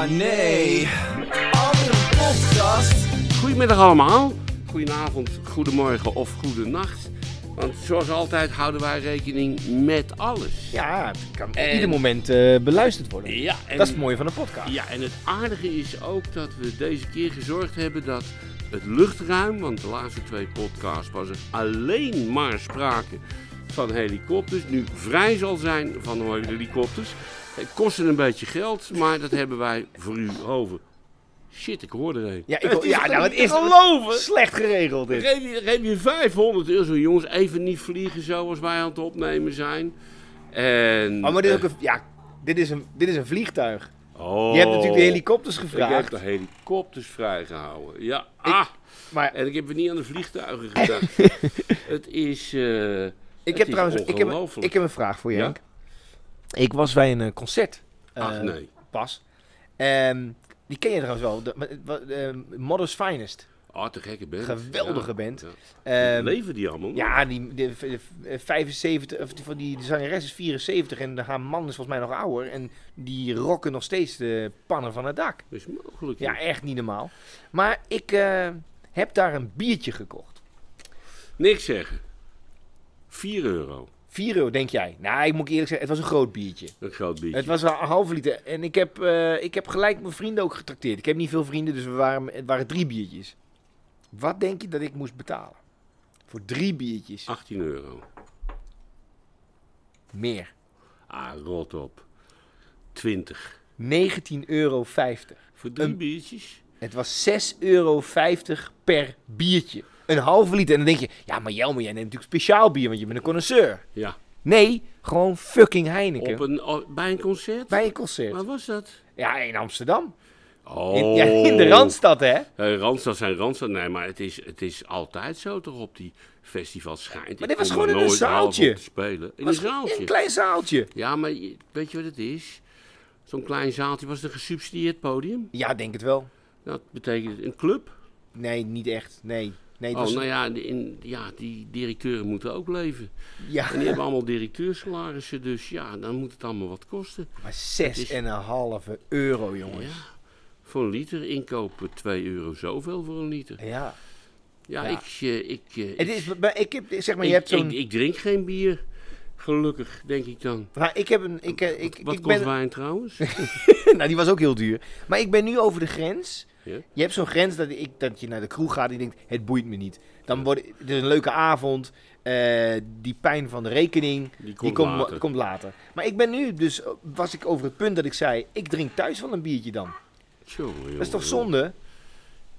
Oh nee. Een podcast. Goedemiddag allemaal. Goedenavond, goedemorgen of goedenacht. Want zoals altijd houden wij rekening met alles. Ja, het kan op En- ieder moment eh, beluisterd worden. Ja, en, Dat is het mooie van een podcast. Ja, en het aardige is ook dat we deze keer gezorgd hebben dat het luchtruim, want de laatste twee podcasts was er alleen maar sprake van helikopters, nu vrij zal zijn van helikopters. Het kostte een beetje geld, maar dat hebben wij voor u over. Shit, ik hoorde er een. Ja, ik, Het is ja nou, het is geloven. slecht geregeld dit. Geef je, geef je 500 euro, zo, jongens, even niet vliegen zoals wij aan het opnemen zijn. En, Oh, maar dit is, ook eh, een, ja, dit, is een, dit is een vliegtuig. oh, Je hebt natuurlijk de helikopters Ik heb gevraagd. de helikopters vrijgehouden. Ja, ah, Maar en ik heb er niet aan de vliegtuigen gedacht. het is. eh, ik het heb is trouwens ik heb, ik heb een vraag voor je, Ja? Henk. Ik was bij een eh, concert. Ach eh, nee. Pas. Ehm, die ken je trouwens wel. De, eh, Mother's Finest. Ah, te gekke band. Geweldige Ja, band. ja. Ehm, Leven die allemaal? Ja, die, de, de- de 75, of die, van die de zangeres is 74 en haar man is volgens mij nog ouder. En die rocken nog steeds de pannen van het dak. Dat is mogelijk. Ja, echt niet normaal. Maar ik eh, heb daar een biertje gekocht. Niks zeggen. 4 euro. 4 euro, denk jij? Nou, ik moet eerlijk zeggen, het was een groot biertje. Een groot biertje. Het was een halve liter. En ik heb, eh, ik heb gelijk mijn vrienden ook getrakteerd. Ik heb niet veel vrienden, dus we waren, het waren drie biertjes. Wat denk je dat ik moest betalen? Voor drie biertjes. 18 euro. Meer. Ah, rot op. 20. 19,50 euro. Voor drie Een- biertjes? Het was 6,50 euro per biertje. Een halve liter. En dan denk je, ja, maar Jelmer, jij neemt natuurlijk speciaal bier, want je bent een connoisseur. Ja. Nee, gewoon fucking Heineken. Op een, oh, bij een concert? Bij een concert. Waar was dat? Ja, in Amsterdam. Oh. In, ja, in de Randstad, hè? Randstad zijn Randstad. Nee, maar het is, het is altijd zo toch op die festivals schijnt. Maar dit was gewoon in een zaaltje. te spelen. In Was een zaaltje. Een klein zaaltje. Ja, maar weet je wat het is? Zo'n klein zaaltje was een gesubsidieerd podium. Ja, denk het wel. Dat betekent een club. Nee, niet echt. Nee. Nee Oh, was- nou ja, die- in, ja, die directeuren moeten ook leven. ja. En die hebben allemaal directeursalarissen, dus ja, dan moet het allemaal wat kosten. Maar 6,5 euro, jongens. Ja. Voor een liter inkopen 2 euro zoveel voor een liter. Ja. Ja, Ja. ik, eh, ik, eh, Het is, maar ik heb, zeg maar, je ik, hebt zo'n... ik, ik drink geen bier. Gelukkig, denk ik dan. nou, ik heb een... Ik, eh, ik, Wat ik kost ben, wijn trouwens? nou, die was ook heel duur. Maar ik ben nu over de grens. Je hebt zo'n grens dat, ik, dat je naar de kroeg gaat en je denkt, het boeit me niet. Dan wordt het is een leuke avond. eh, die pijn van de rekening, Die die komt komt, later. komt later. Maar ik ben nu, dus was ik over het punt dat ik zei, ik drink thuis wel een biertje dan. Tjonge, jongen, Dat is toch zonde?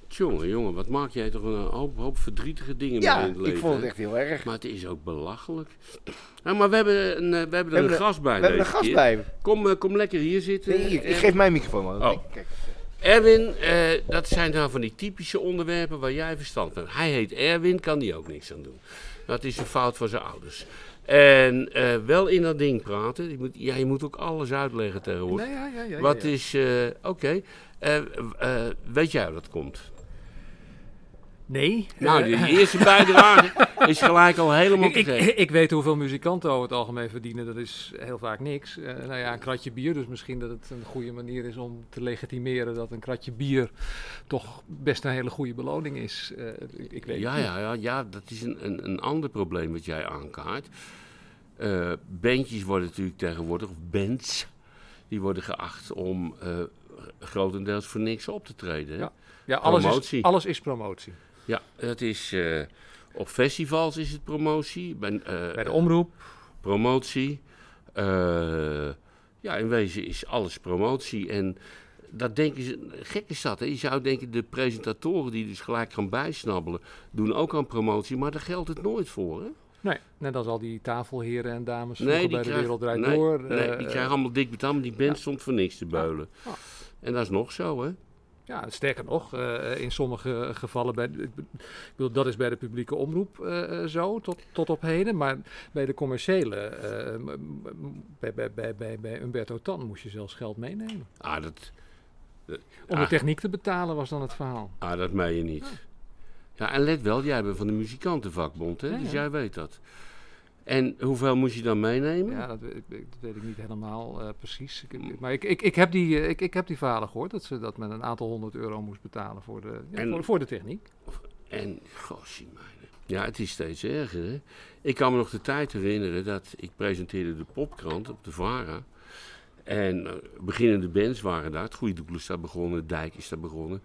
Jongen, jongen, wat maak jij toch een hoop, hoop verdrietige dingen mee Ja, in het leven. ik vond het hè? echt heel erg. Maar het is ook belachelijk. Nou, maar we hebben, een, we hebben er hebben een gast bij We hebben een gast bij. Kom, eh, kom lekker hier zitten. Nee, ik, ik geef mijn microfoon maar. Oh. Kijk. Erwin, eh, dat zijn dan van die typische onderwerpen waar jij verstand van hebt. Hij heet Erwin, kan die ook niks aan doen. Dat is een fout van zijn ouders. En eh, wel in dat ding praten. Je moet, ja, je moet ook alles uitleggen tegenwoordig. Nee, ja, ja, ja, Wat is, eh, oké. Eh, eh, weet jij hoe dat komt? Nee. Nou, eh, die eerste bijdrage is gelijk al helemaal ik, ik, ik weet hoeveel muzikanten over het algemeen verdienen. Dat is heel vaak niks. Eh, nou ja, een kratje bier. Dus misschien dat het een goede manier is om te legitimeren dat een kratje bier toch best een hele goede beloning is. Eh, ik, weet Ja, ja, ja, ja, dat is een, een, een ander probleem wat jij aankaart. Bandjes worden natuurlijk tegenwoordig, of bands, die worden geacht om grotendeels voor niks op te treden. hè? Ja. Ja, alles is, alles is promotie. Ja, het is eh, op festivals is het promotie, bij, eh, Bij de omroep. promotie. eh, ja, in wezen is alles promotie. En dat denken ze, gek is dat. Hè? Je zou denken, de presentatoren die dus gelijk gaan bijsnabbelen, doen ook aan promotie, maar daar geldt het nooit voor. Hè? Nee, net als al die tafelheren en dames Nee, die bij de Wereld Draait nee, Door. nee, die krijgen allemaal dik betaald, maar die band ja. stond voor niks te beulen. Ja. En dat is nog zo, hè? Ja, sterker nog, eh, in sommige gevallen, bij, ik bedoel, dat is bij de publieke omroep eh, eh, zo, tot, tot op heden. Maar bij de commerciële, eh, bij, bij, bij, bij, bij Umberto Tan moest je zelfs geld meenemen. Ah, dat, Om Ah. de techniek te betalen was dan het verhaal. ah, dat meen je niet. Ja, en let wel, jij bent van de muzikantenvakbond, hè? Ja, dus jij weet dat. En hoeveel moest je dan meenemen? Ja, dat weet, ik- dat weet ik niet helemaal eh, precies. Ik, maar ik, ik, ik, heb die, eh, ik, ik heb die verhalen gehoord dat, ze, dat men een aantal honderd euro moest betalen voor de, ja, En- voor, voor de techniek. En, mijne. Ja, het is steeds erger, hè. Ik kan me nog de tijd herinneren dat ik presenteerde de popkrant op de VARA. En eh, beginnende bands waren daar. Het Goede Doel is daar begonnen, Dijk is daar begonnen.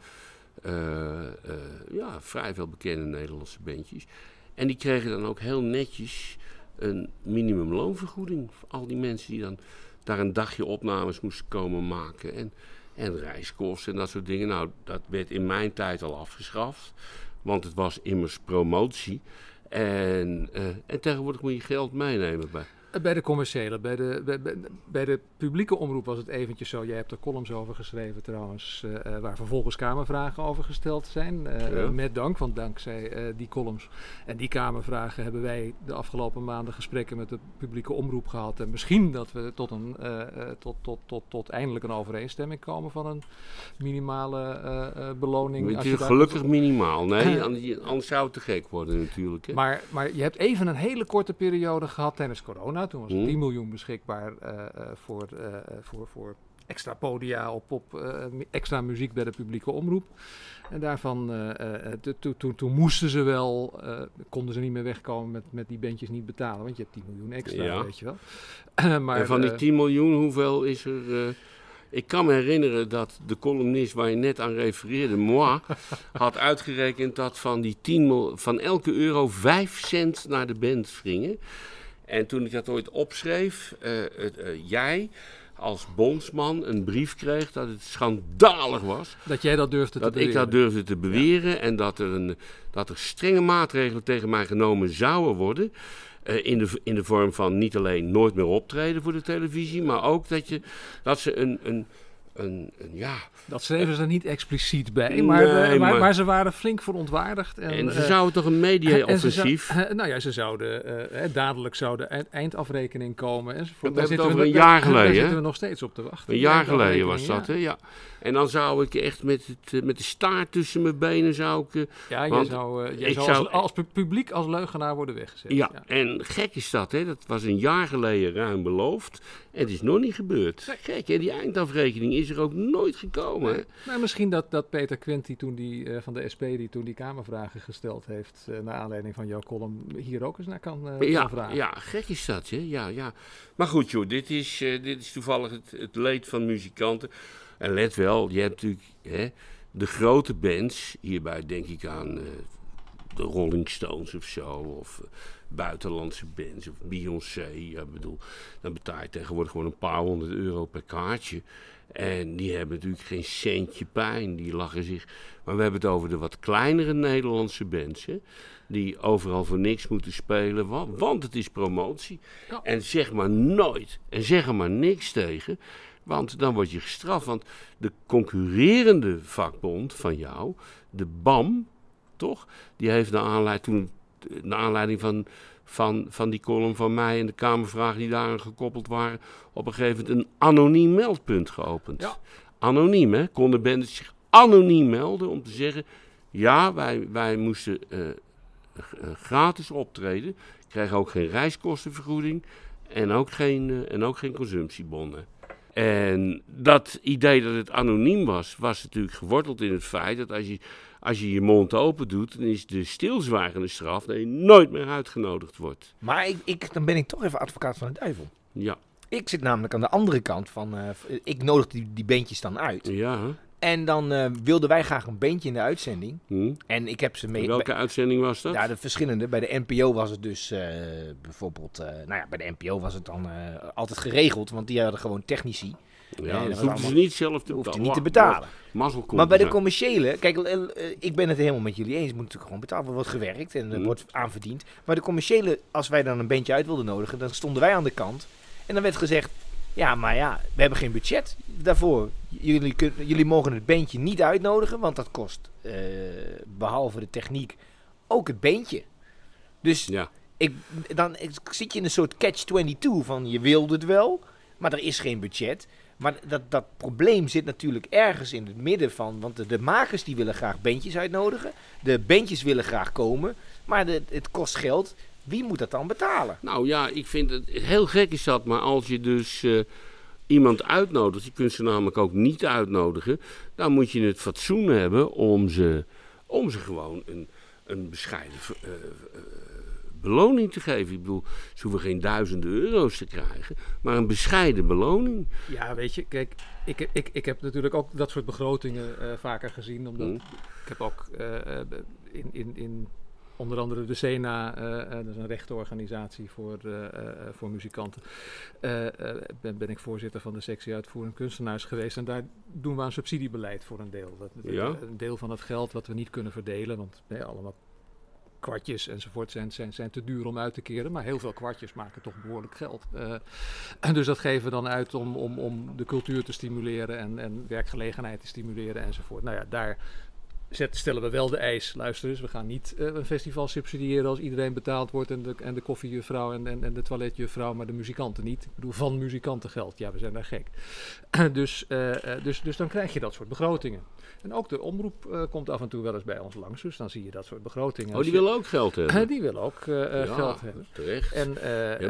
Ja, vrij veel bekende Nederlandse bandjes. En die kregen dan ook heel netjes een minimumloonvergoeding. Voor al die mensen die dan daar een dagje opnames moesten komen maken. En, en reiskosten en dat soort dingen. Nou, dat werd in mijn tijd al afgeschaft. Want het was immers promotie. En, eh, en tegenwoordig moet je geld meenemen bij. Eh, Bij de commerciële, bij de, bij, bij, de publieke omroep was het eventjes zo. Jij hebt er columns over geschreven trouwens, eh, eh, waar vervolgens kamervragen over gesteld zijn. Ja. Met dank, want dankzij die columns en die kamervragen hebben wij de afgelopen maanden gesprekken met de publieke omroep gehad. En misschien dat we tot, een, tot, tot, tot, tot eindelijk een overeenstemming komen van een minimale beloning. Daar- gelukkig minimaal. Nee, anders anders zou het te gek worden natuurlijk. Hè. maar, maar je hebt even een hele korte periode gehad tijdens corona. Toen was er Hmm. 10 miljoen beschikbaar eh, eh, voor, eh, voor, voor extra podia op, op extra muziek bij de publieke omroep. En daarvan, to- to- to- toen moesten ze wel, konden ze niet meer wegkomen met, met die bandjes niet betalen. Want je hebt 10 miljoen extra, weet je wel. maar, en van die eh, 10 miljoen, hoeveel is er... ik kan me herinneren dat de columnist waar je net aan refereerde, moi, had uitgerekend dat van, die 10 mil- van elke euro 5 cent naar de band gingen. En toen ik dat ooit opschreef, eh, eh, jij als bondsman een brief kreeg dat het schandalig was dat jij dat durfde dat te ik dat beweren. durfde te beweren en dat er, een, dat er strenge maatregelen tegen mij genomen zouden worden. eh, in, de, in de vorm van niet alleen nooit meer optreden voor de televisie, maar ook dat, je, dat ze een, een, een, een ja, Dat schreven ze er niet expliciet bij, maar, Nee, eh, maar, maar- maar ze waren flink verontwaardigd. En, en ze eh, zouden toch een media-offensief. nou ja, ze zouden eh, dadelijk zou de eind- eindafrekening komen. enzovoort. Dat hebben over we- een jaar geleden, Daar zitten we nog steeds op te wachten. Een jaar geleden was dat, hè? Ja. En dan zou ik echt met, het, met de staart tussen mijn benen zou ik, Ja, ja Want jij zou, jij ik zou, zou- als, als pu- publiek als leugenaar worden weggezet. Ja, en gek is dat, hè? Dat was een jaar geleden ruim beloofd. En het is nog niet gebeurd. Gek, hè? Die eindafrekening is er ook nooit gekomen? Maar misschien dat, dat Peter Quint die toen die, eh, van de SP, die toen die Kamervragen gesteld heeft, eh, naar aanleiding van jouw column, hier ook eens naar kan, eh, Ja, vragen. ja, gek is dat, hè? Ja, ja. Maar goed, joh, dit is, dit is toevallig het, het leed van muzikanten. En let wel, je hebt natuurlijk hè, de grote bands. Hierbij denk ik aan de Rolling Stones of zo. Of buitenlandse bands. Of Beyoncé. Ja, bedoel, dan betaal je tegenwoordig gewoon een paar honderd euro per kaartje. En die hebben natuurlijk geen centje pijn. Die lachen zich. Maar we hebben het over de wat kleinere Nederlandse bands. Hè? Die overal voor niks moeten spelen. Want, want het is promotie. Ja. En zeg maar nooit. En zeg er maar niks tegen. Want dan word je gestraft. Want de concurrerende vakbond van jou, de BAM, toch? Die heeft naar aanleiding, toen, naar aanleiding van, van, van die column van mij en de Kamervragen die daaraan gekoppeld waren, op een gegeven moment een anoniem meldpunt geopend. Ja. Anoniem, hè? Konden bandits zich anoniem melden om te zeggen: ja, wij, wij moesten eh, eh, gratis optreden, kregen ook geen reiskostenvergoeding en ook geen, eh, en ook geen consumptiebonnen. En dat idee dat het anoniem was, was natuurlijk geworteld in het feit dat als je als je, je mond open doet, dan is de stilzwijgende straf dat je nooit meer uitgenodigd wordt. Maar ik, ik, dan ben ik toch even advocaat van de duivel. Ja, Ik zit namelijk aan de andere kant van... eh, ik nodig die, die bandjes dan uit. ja. hè? En dan eh, wilden wij graag een bandje in de uitzending. Hm. En ik heb ze mee... Welke uitzending was dat? Ja, de verschillende. Bij de NPO was het dus eh, bijvoorbeeld... eh, nou ja, bij de NPO was het dan altijd geregeld. Want die hadden gewoon technici. Ja, Nee, dat hoefden ze niet zelf te betalen. niet te betalen. Maar bij de er. commerciële, kijk, eh, eh, ik ben het helemaal met jullie eens. Moet natuurlijk gewoon betaald worden, wordt gewerkt en er Mhm. wordt aanverdiend. Maar de commerciële, als wij dan een bandje uit wilden nodigen, dan stonden wij aan de kant. En dan werd gezegd, ja, maar ja, we hebben geen budget daarvoor. Jullie, kun, jullie mogen het bandje niet uitnodigen, want dat kost, eh, behalve de techniek, ook het bandje. Dus Ja, ik, dan ik, zit je in een soort catch-22 van je wilde het wel, maar er is geen budget. Maar dat, dat probleem zit natuurlijk ergens in het midden van, want de, makers die willen graag bandjes uitnodigen. De bandjes willen graag komen, maar het kost geld. wie moet dat dan betalen? Nou ja, ik vind het heel gek is dat, maar als je dus eh, iemand uitnodigt, je kunt ze namelijk ook niet uitnodigen, dan moet je het fatsoen hebben om ze, om ze gewoon een, een bescheiden eh, eh, beloning te geven. Ik bedoel, ze hoeven geen duizenden euro's te krijgen, maar een bescheiden beloning. Ja, weet je, kijk, ik, ik, ik heb natuurlijk ook dat soort begrotingen eh, vaker gezien. Omdat Mm. ik heb ook eh, eh, in, in, in onder andere de SENA, dat is een rechtenorganisatie voor, voor muzikanten, ben, ben ik voorzitter van de sectie uitvoerend kunstenaars geweest. En daar doen we aan subsidiebeleid voor een deel. Dat, dat- Ja. Een deel van het geld wat we niet kunnen verdelen, want nee, allemaal kwartjes enzovoort zijn, zijn, zijn te duur om uit te keren. Maar heel veel kwartjes maken toch behoorlijk geld. Eh, en dus dat geven we dan uit om, om, om de cultuur te stimuleren en, en werkgelegenheid te stimuleren enzovoort. Nou ja, daar zet, stellen we wel de eis. Luister eens, we gaan niet eh, een festival subsidiëren als iedereen betaald wordt en de, en de koffiejuffrouw en, en, en de toiletjuffrouw, maar de muzikanten niet. Ik bedoel, van muzikantengeld. Ja, we zijn daar gek. dus, eh, eh, dus, dus dan krijg je dat soort begrotingen. En ook de omroep komt af en toe wel eens bij ons langs, dus dan zie je dat soort begrotingen. Oh, die je- willen ook geld hebben. die willen ook Ja, geld hebben. Terecht. En,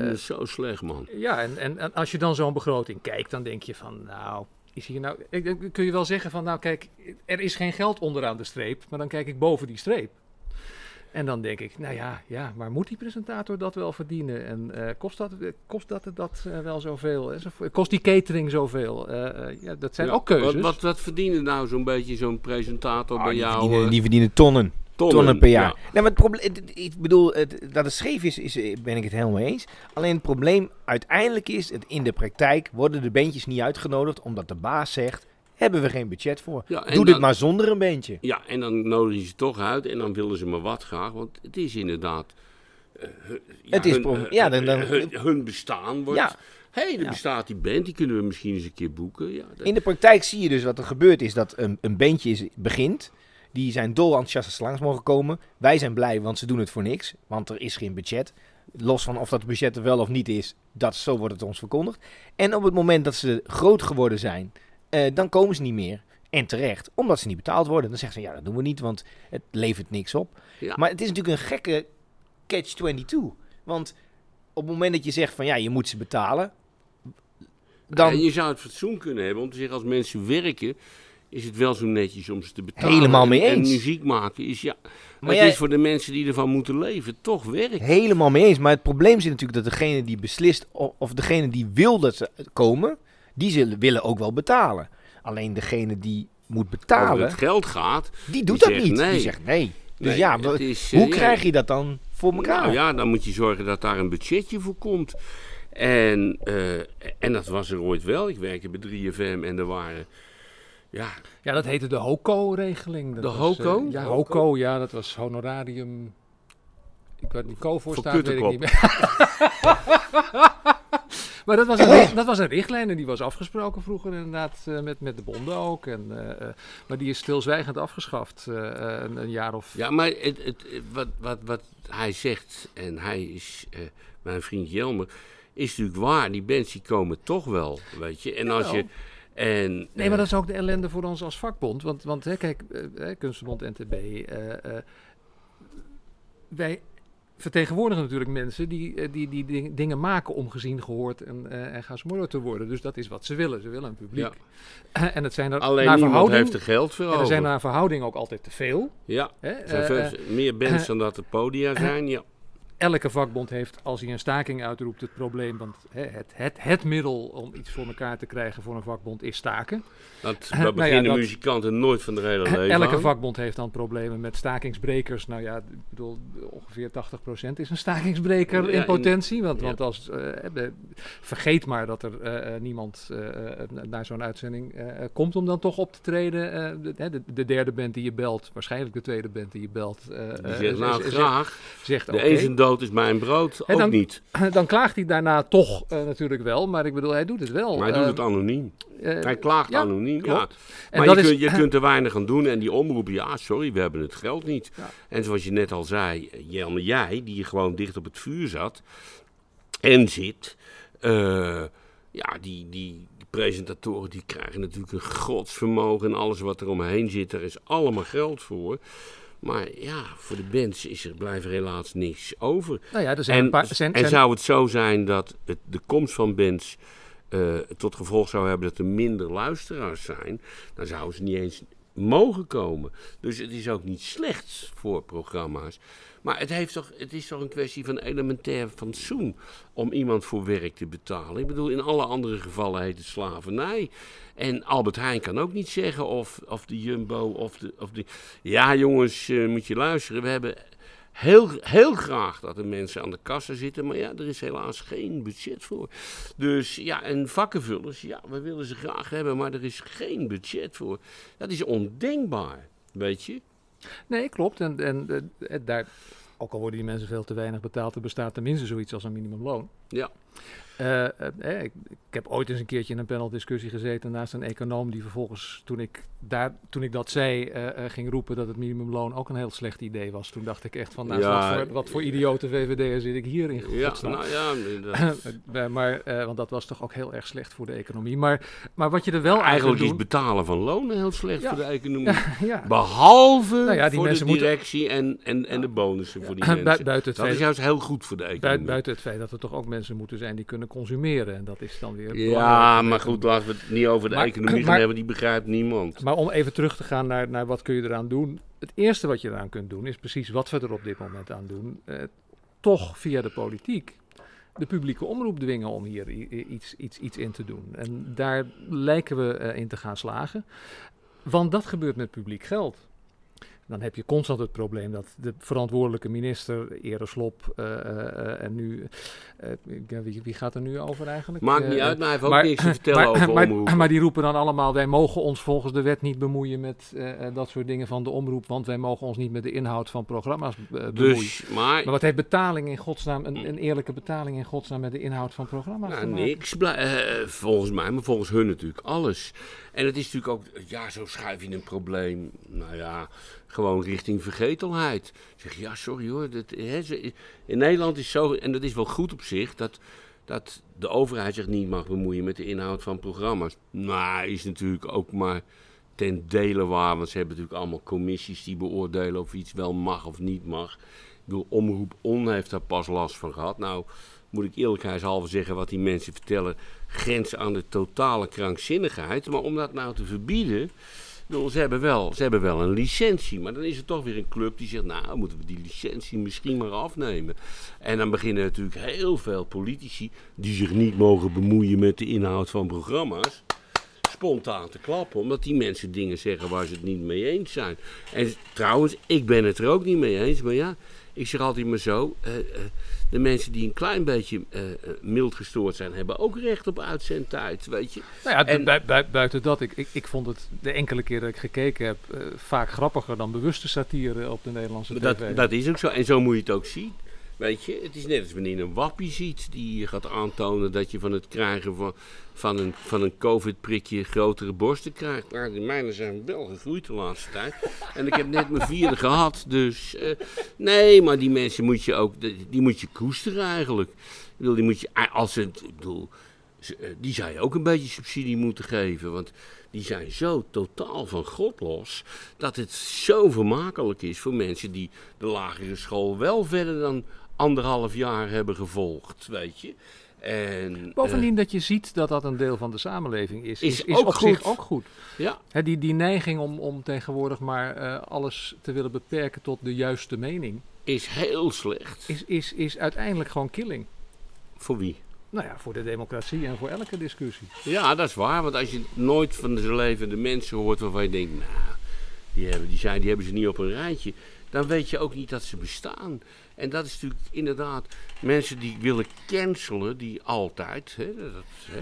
het zo slecht, man. ja, en, en, en als je dan zo'n begroting kijkt, dan denk je van, nou, is hier nou... Ik, kun je wel zeggen van, nou kijk, er is geen geld onderaan de streep, maar dan kijk ik boven die streep. En dan denk ik, nou ja, ja maar moet die presentator dat wel verdienen? En eh, kost dat, kost dat, dat eh, wel zoveel? Kost die catering zoveel? Eh, eh, ja, dat zijn Ja, ook keuzes. Wat, wat, wat verdienen nou zo'n beetje zo'n presentator Ah, bij die, jou? verdienen, die verdienen tonnen. Tonnen, Tonnen per jaar. ja. Nee, maar het probleem, ik bedoel, het- dat het scheef is, is, eh, ben ik het helemaal mee eens. Alleen het probleem uiteindelijk is, het in de praktijk worden de bandjes niet uitgenodigd omdat de baas zegt, hebben we geen budget voor. Ja, Doe dit maar zonder een bandje. Ja, en dan nodigen ze toch uit en dan willen ze maar wat graag. Want het is inderdaad... eh, ja, Het is hun, eh, ja, dan- dan- hun, hun bestaan wordt... Ja. Hé, hey, er bestaat die band, die kunnen we misschien eens een keer boeken. Ja, dat- In de praktijk zie je dus wat er gebeurt is dat een, een bandje is, begint. Die zijn dol enthousiast als ze langs mogen komen. Wij zijn blij, want ze doen het voor niks. Want er is geen budget. Los van of dat budget er wel of niet is, dat, zo wordt het ons verkondigd. En op het moment dat ze groot geworden zijn, eh, dan komen ze niet meer. En terecht, omdat ze niet betaald worden. Dan zeggen ze, ja, dat doen we niet, want het levert niks op. Ja. Maar het is natuurlijk een gekke catch-22. Want op het moment dat je zegt van, ja, je moet ze betalen... Dan, En je zou het fatsoen kunnen hebben om te zeggen, als mensen werken, is het wel zo netjes om ze te betalen. Helemaal En- mee En, eens. muziek maken is ja, Maar het jij- is voor de mensen die ervan moeten leven toch werk. Helemaal mee eens. Maar het probleem zit natuurlijk dat degene die beslist, of, of degene die wil dat ze komen, die zullen, willen ook wel betalen. Alleen degene die moet Als betalen, het geld gaat, die doet die dat niet. nee. Die zegt nee. Dus Nee, ja, is, eh, hoe ja. krijg je dat dan voor elkaar? Nou ja, dan moet je zorgen dat daar een budgetje voor komt. En, eh, en dat was er ooit wel. Ik werkte bij 3FM en er waren... Ja, Ja, dat heette de HOCO-regeling. De was, HOCO? eh, ja, HOCO, ja, dat was honorarium... Ik weet niet, co voor staat, weet ik niet meer. maar dat was, een, dat was een richtlijn en die was afgesproken vroeger inderdaad eh, met, met de bonden ook. En, eh, maar die is stilzwijgend afgeschaft een, een jaar of... ja maar het, het, wat, wat, wat hij zegt, en hij is mijn vriend Jelmer, is natuurlijk waar. Die bands die komen toch wel, weet je. En als je... En, Nee, eh, maar dat is ook de ellende voor ons als vakbond. Want, want hè, kijk, eh, eh, Kunstenbond NTB, eh, eh, wij vertegenwoordigen natuurlijk mensen die, eh, die, die ding- dingen maken om gezien, gehoord en, eh en te worden. Dus dat is wat ze willen. Ze willen een publiek. en het zijn er Alleen naar verhouding, heeft er geld voor en er over. zijn naar verhouding ook altijd te veel. Ja, Hè? er zijn Eh, veel eh, meer bands eh, dan dat er podia zijn. Ja. Elke vakbond heeft, als hij een staking uitroept, het probleem. Want hè, het, het, het middel om iets voor elkaar te krijgen voor een vakbond is staken. Dat, Eh, nou ja, beginnen dat- muzikanten nooit van de hele leven Elke aan. vakbond heeft dan problemen met stakingsbrekers. Nou ja, ik bedoel, ongeveer 80% is een stakingsbreker Ja, in potentie. Want, ja. want als, eh, de- vergeet maar dat er eh, eh, niemand eh, eh, naar zo'n uitzending eh, eh, komt om dan toch op te treden. Eh, de, de, de derde band die je belt, waarschijnlijk de tweede band die je belt. eh, Die eh, zegt, nou graag, zegt, de. Is mijn brood, En ook dan- niet. Dan klaagt hij daarna toch eh, natuurlijk wel. Maar ik bedoel, hij doet het wel. Maar hij doet Eh, het anoniem. eh, Hij klaagt ja, anoniem, ja. klopt. En Maar je, is- kunt, je kunt er weinig aan doen en die omroep, ja, sorry, we hebben het geld niet. Ja. En zoals je net al zei, Jelme, jij, die gewoon dicht op het vuur zat en zit, eh, ja, die, die, die presentatoren die krijgen natuurlijk een godsvermogen en alles wat er omheen zit, daar is allemaal geld voor. Maar ja, voor de bands is er, blijft er helaas niks over. Nou ja, er zijn En, een paar... Zijn, en zijn- zou het zo zijn dat het, de komst van bands eh, tot gevolg zou hebben dat er minder luisteraars zijn, dan zouden ze niet eens mogen komen. Dus het is ook niet slecht voor programma's. Maar het, heeft toch, het is toch een kwestie van elementair fatsoen om iemand voor werk te betalen. Ik bedoel, in alle andere gevallen heet het slavernij. En Albert Heijn kan ook niet zeggen of, of de Jumbo of de, of de... Ja jongens, eh, moet je luisteren. We hebben heel, heel graag dat er mensen aan de kassa zitten. Maar ja, er is helaas geen budget voor. Dus ja, en vakkenvullers, ja, we willen ze graag hebben. Maar er is geen budget voor. Dat is ondenkbaar, weet je. Nee, klopt. En, en eh, eh, daar, ook al worden die mensen veel te weinig betaald, er bestaat tenminste zoiets als een minimumloon. Ja. Eh, eh, eh, ik, ik heb ooit eens een keertje in een paneldiscussie gezeten naast een econoom die vervolgens, toen ik, daar, toen ik dat zei, eh, ging roepen dat het minimumloon ook een heel slecht idee was. Toen dacht ik echt van, nou, Ja. wat, voor, wat voor idiote VVD'er zit ik hier in Ja, nou ja, dat- maar, want dat was toch ook heel erg slecht voor de economie. Maar, maar wat je er wel eigenlijk is kunt betalen van lonen heel slecht Ja. voor de economie. Behalve Nou ja, die voor de moeten- directie en, en, en de bonussen voor die mensen. buiten het Dat is juist heel goed voor de economie. Buiten, buiten het feit dat er toch ook mensen moeten zijn die kunnen consumeren. En dat is dan weer. Ja, maar goed, laten we het niet over de Maar- economie gaan hebben, die begrijpt niemand. Maar om even terug te gaan naar, naar wat kun je eraan doen. Het eerste wat je eraan kunt doen is precies wat we er op dit moment aan doen. Eh, toch via de politiek de publieke omroep dwingen om hier iets, iets, iets in te doen. En daar lijken we eh, in te gaan slagen. Want dat gebeurt met publiek geld. Dan heb je constant het probleem dat de verantwoordelijke minister, Ere Slop, eh, eh, en nu... eh, wie, wie gaat er nu over eigenlijk? Maakt niet uit, maar hij heeft ook niks te vertellen maar, over maar, omroepen. maar die roepen dan allemaal, wij mogen ons volgens de wet niet bemoeien met dat soort dingen van de omroep, want wij mogen ons niet met de inhoud van programma's bemoeien. dus, maar, Maar wat heeft betaling in godsnaam, een, een eerlijke betaling in godsnaam met de inhoud van programma's nou, niks. Volgens mij, maar volgens hun natuurlijk alles. En het is natuurlijk ook, ja, zo schuif je een probleem, nou ja, gewoon richting vergetelheid. Zeg ja, sorry hoor. Dat, hè, in Nederland is zo, en dat is wel goed op zich, dat, dat de overheid zich niet mag bemoeien met de inhoud van programma's. Nou, is natuurlijk ook maar ten dele waar, want ze hebben natuurlijk allemaal commissies die beoordelen of iets wel mag of niet mag. Ik bedoel, Omroep On heeft daar pas last van gehad. Nou, moet ik eerlijkheidshalve zeggen, wat die mensen vertellen, grenst aan de totale krankzinnigheid. Maar om dat nou te verbieden, bedoel, ze, hebben wel, ze hebben wel een licentie. Maar dan is er toch weer een club die zegt, nou, moeten we die licentie misschien maar afnemen. En dan beginnen natuurlijk heel veel politici, die zich niet mogen bemoeien met de inhoud van programma's, spontaan te klappen. Omdat die mensen dingen zeggen waar ze het niet mee eens zijn. En trouwens, ik ben het er ook niet mee eens. Maar ja, ik zeg altijd maar zo. eh, eh, de mensen die een klein beetje eh, mild gestoord zijn, hebben ook recht op uitzendtijd. Weet je? Nou ja, En- bui- bui- buiten dat, ik, ik, ik vond het de enkele keer dat ik gekeken heb vaak grappiger dan bewuste satire op de Nederlandse tv. Dat, dat is ook zo. En zo moet je het ook zien. Weet je, het is net als wanneer je een wappie ziet die gaat aantonen dat je van het krijgen van, van een, van een covid-prikje grotere borsten krijgt. Maar de mijne zijn wel gegroeid de laatste tijd. En ik heb net mijn vierde gehad. Dus eh, nee, maar die mensen moet je ook, die moet je koesteren eigenlijk. Ik bedoel, die moet je, als het, ik bedoel, eh, die zou je ook een beetje subsidie moeten geven. Want die zijn zo totaal van God los. Dat het zo vermakelijk is voor mensen die de lagere school wel verder dan anderhalf jaar hebben gevolgd. Weet je. En, Bovendien dat je ziet dat dat een deel van de samenleving is, Is is, ook op zich goed. ook goed. eh, ja, die, die neiging om, om tegenwoordig maar eh, alles te willen beperken tot de juiste mening, is heel slecht. is, is, is uiteindelijk gewoon killing. Voor wie? Nou ja, voor de democratie en voor elke discussie. Ja, dat is waar. Want als je nooit van zijn levende mensen hoort waarvan je denkt, nou, die hebben, die, zijn, die hebben ze niet op een rijtje. Dan weet je ook niet dat ze bestaan. En dat is natuurlijk inderdaad mensen die willen cancelen, die altijd, hè, dat, hè,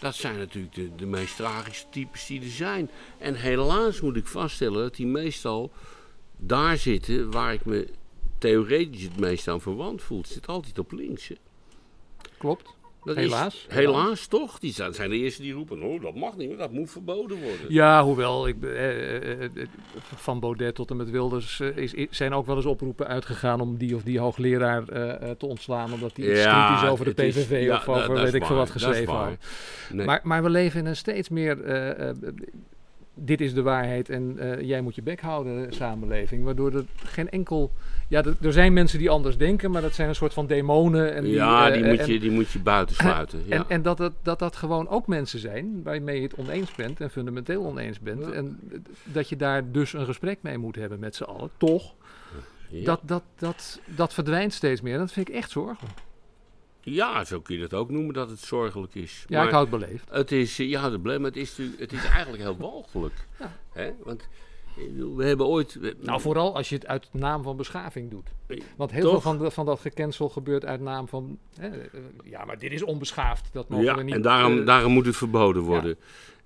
dat zijn natuurlijk de, de meest tragische types die er zijn. En helaas moet ik vaststellen dat die meestal daar zitten waar ik me theoretisch het meest aan verwant voel. Het zit altijd op links. Klopt. Dat Helaas. Is, helaas toch? Die zijn, zijn de eerste die roepen, oh, dat mag niet, dat moet verboden worden. Ja, hoewel ik, eh, eh, eh, eh, van Baudet tot en met Wilders eh, is, zijn ook wel eens oproepen uitgegaan om die of die hoogleraar te ontslaan. Omdat die iets Ja, kritisch over de is- PVV ja, of over weet ik veel wat geschreven had. Nee. Maar, maar we leven in een steeds meer. Eh, eh, dit is de waarheid en eh, jij moet je bek houden, samenleving. Waardoor er geen enkel. Ja, er, zijn mensen die anders denken, maar dat zijn een soort van demonen. En ja, die, eh, moet en- je, die moet je buitensluiten. Ja. En, en dat, dat, dat dat gewoon ook mensen zijn waarmee je het oneens bent en fundamenteel oneens bent. Ja. En dat je daar dus een gesprek mee moet hebben met z'n allen. Toch, ja. dat, dat, dat, dat verdwijnt steeds meer. Dat vind ik echt zorgelijk. Ja, zo kun je dat ook noemen dat het zorgelijk is. Ja, Maar ik hou het beleefd. Het is, eh, ja, de blem, het is, het is eigenlijk heel walgelijk. Ja. Hè? Want bedoel, we hebben ooit... we- Nou, vooral als je het uit naam van beschaving doet. Want heel Toch? veel van, de, van dat gecancel gebeurt uit naam van... Hè, eh, ja, maar dit is onbeschaafd. Dat mogen ja, we niet... en daarom, eh, daarom moet het verboden worden.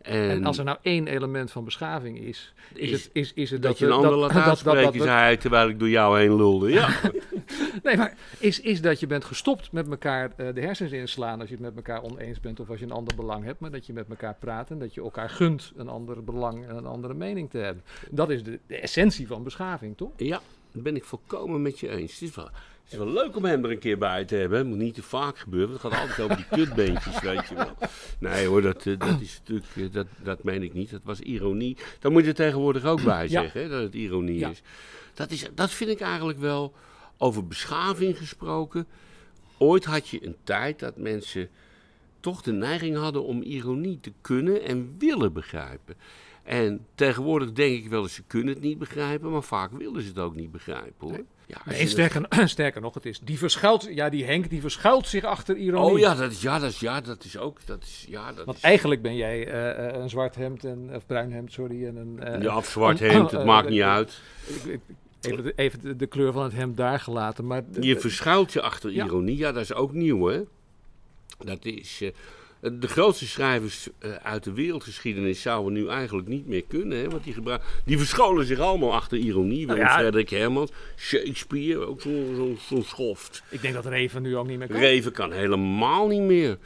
En, en als er nou één element van beschaving is, is, Is het, is, is het dat, dat, je een ander dat, laat dat- dat we- zei hij, terwijl ik door jou heen lulde. Ja, Nee, maar is, is dat je bent gestopt met elkaar eh, de hersens inslaan als je het met elkaar oneens bent of als je een ander belang hebt, maar dat je met elkaar praat en dat je elkaar gunt een ander belang en een andere mening te hebben. Dat is de, de essentie van beschaving, toch? ja, dat ben ik volkomen met je eens. Het is, wel, is wel leuk om hem er een keer bij te hebben. Het moet niet te vaak gebeuren, want het gaat altijd over die kutbeentjes, weet je wel. Nee hoor, dat, eh, dat is natuurlijk, eh, dat, dat meen ik niet. Dat was ironie. Daar moet je er tegenwoordig ook bij zeggen, hè, dat het ironie Ja. is. Dat is. Dat vind ik eigenlijk wel, over beschaving gesproken. Ooit had je een tijd dat mensen toch de neiging hadden om ironie te kunnen en willen begrijpen. En tegenwoordig denk ik wel eens, ze kunnen het niet begrijpen, maar vaak willen ze het ook niet begrijpen hoor. Ja, Nee, sterker, sterker nog, het is die verschuilt, ja, die Henk, die verschuilt zich achter ironie. Oh ja, dat is, ja, dat is, ja, dat is ook, dat is, ja, dat Want is, eigenlijk ben jij eh, eh, een zwart hemd, en, of bruin hemd, sorry, en een... eh, ja, of zwart hemd, het maakt niet uit. Even, de, even de, de kleur van het hemd daar gelaten, maar... Je verschuilt je achter Ja. ironie, ja, dat is ook nieuw hè. Dat is, de grootste schrijvers eh, uit de wereldgeschiedenis zouden nu eigenlijk niet meer kunnen, hè, want die, gebruik, die verscholen zich allemaal achter ironie. Willem ja. Frederik Hermans, Shakespeare, ook zo'n zo, zo'n schoft. Ik denk dat Reven nu ook niet meer kan. Reven kan helemaal niet meer.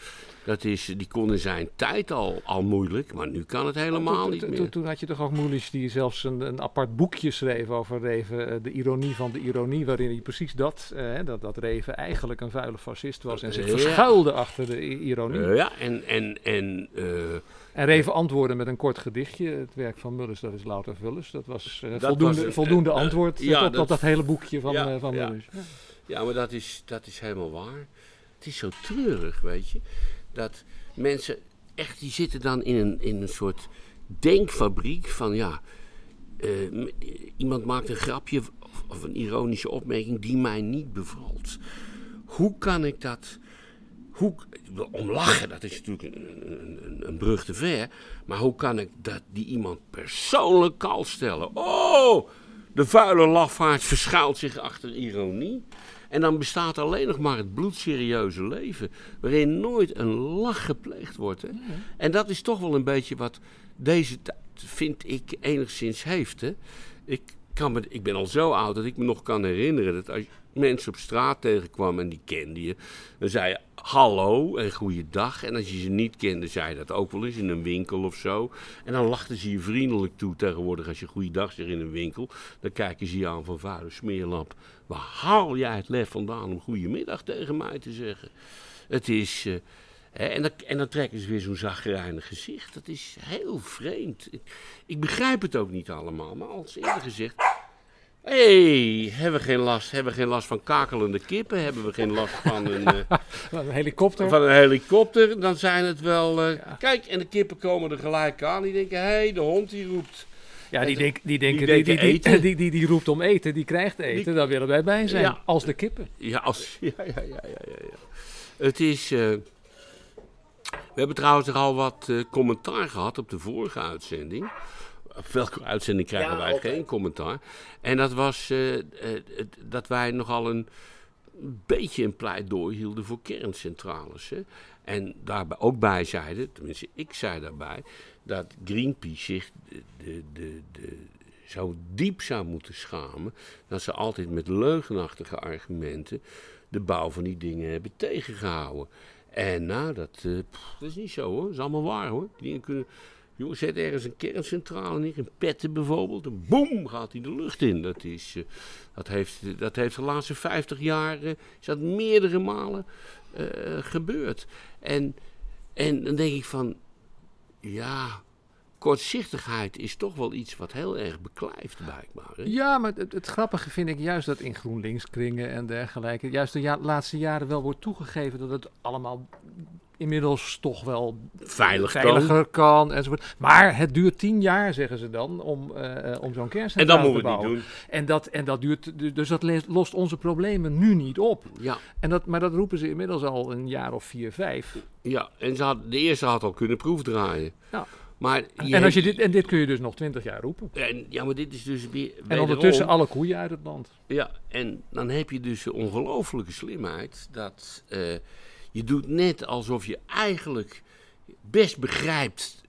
Dat is, die kon in zijn tijd al, al moeilijk, maar nu kan het helemaal Toen- niet toen- meer. Toen, toen had je toch ook Moelis die zelfs een, een apart boekje schreef over Reven, eh, de ironie van de ironie, waarin hij precies dat, eh, dat, dat Reven eigenlijk een vuile fascist was en zich Ja. verschuilde achter de ironie. Eh, ja, en, en, en En Reven antwoordde met een kort gedichtje. Het werk van Mullers, dat is louter vullers. Dat was Dat voldoende, was voldoende antwoord ja, tot, tot dat- dat hele boekje van, ja, van ja. Mullers. Ja. Ja, maar dat is, dat is helemaal waar. Het is zo treurig, weet je. Dat mensen echt, die zitten dan in een, in een soort denkfabriek van ja. eh, iemand maakt een grapje of, of een ironische opmerking die mij niet bevalt. Hoe kan ik dat. Hoe, om lachen, dat is natuurlijk een, een, een, brug te ver. Maar hoe kan ik dat, die iemand persoonlijk kal stellen? Oh, de vuile lafaard verschuilt zich achter ironie. En dan bestaat alleen nog maar het bloedserieuze leven. Waarin nooit een lach gepleegd wordt. Hè? En dat is toch wel een beetje wat deze tijd, vind ik, enigszins heeft. Hè? Ik, ik ben al zo oud dat ik me nog kan herinneren dat als je mensen op straat tegenkwam en die kende je, dan zei je hallo en goeiedag. En als je ze niet kende, zei je dat ook wel eens in een winkel of zo. En dan lachten ze je vriendelijk toe tegenwoordig als je goeiedag zegt in een winkel. Dan kijken ze je aan van vuile smeerlap. Waar haal jij het lef vandaan om goedemiddag tegen mij te zeggen? Het is... eh, en, dan, en dan trekken ze weer zo'n zagrijnig gezicht. Dat is heel vreemd. Ik, ik begrijp het ook niet allemaal. Maar als eerder gezegd... Hé, hey, hebben we geen last, hebben we geen last van kakelende kippen? Hebben we geen last van een, eh, Een helikopter. van een helikopter? Dan zijn het wel... eh, Kijk, en de kippen komen er gelijk aan. Die denken, hé, hey, de hond die roept. Ja, die, denk, die denken, die die, die, die, roept om eten, die krijgt eten, daar willen wij bij zijn. Ja. Als de kippen. Ja, als, ja, ja, ja, ja, ja, ja. Het is... eh, we hebben trouwens al wat eh, commentaar gehad op de vorige uitzending. Op welke uitzending krijgen Ja, wij geen commentaar? En dat was eh, eh, dat wij nogal een beetje een pleidooi hielden voor kerncentrales. Hè? En daarbij ook bij zeiden, tenminste ik zei daarbij, dat Greenpeace zich de, de, de, de, zo diep zou moeten schamen dat ze altijd met leugenachtige argumenten de bouw van die dingen hebben tegengehouden. En nou, dat, eh, dat is niet zo hoor, dat is allemaal waar hoor. Die dingen kunnen, joh, zet ergens een kerncentrale neer, in Petten bijvoorbeeld, en boem gaat hij de lucht in. Dat, is, eh, dat, heeft, dat heeft de laatste 50 jaar, eh, is dat meerdere malen gebeurd. En, en dan denk ik van, ja, kortzichtigheid is toch wel iets wat heel erg beklijft, blijkbaar. Hè? Ja, maar het, het grappige vind ik juist dat in GroenLinks-kringen en dergelijke, juist de ja- laatste jaren wel wordt toegegeven dat het allemaal inmiddels toch wel Veilig kan. veiliger kan. enzovoort. Maar het duurt tien jaar, zeggen ze dan, om, eh, eh, om zo'n En kerncentrale dan te moeten we bouwen. niet doen. En dat, en dat duurt, du- dus dat lost onze problemen nu niet op. Ja, En dat, maar dat roepen ze inmiddels al een jaar of vier, vijf. ja. en ze had, de eerste had al kunnen proefdraaien. Ja. Maar en, als je dit, en dit kun je dus nog twintig jaar roepen. en, ja, maar dit is dus weer. En ondertussen alle koeien uit het land. Ja, en dan heb je dus de ongelofelijke slimheid dat eh, je doet net alsof je eigenlijk best begrijpt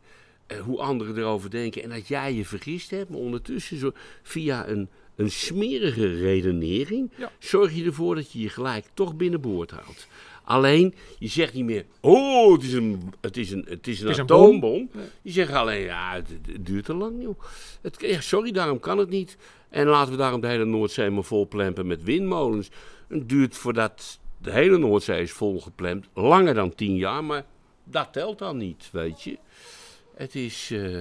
eh, hoe anderen erover denken en dat jij je vergist hebt, maar ondertussen zo, via een, een smerige redenering Ja. zorg je ervoor dat je je gelijk toch binnenboord houdt. Alleen, je zegt niet meer, oh, het is een, het is een, het is een is een atoombom. Nee. Je zegt alleen, ja, het, het duurt te lang, joh. Het, ja, sorry, daarom kan het niet. En laten we daarom de hele Noordzee maar volplempen met windmolens. Het duurt voordat de hele Noordzee is volgeplemd langer dan tien jaar, maar dat telt dan niet, weet je. Het is... eh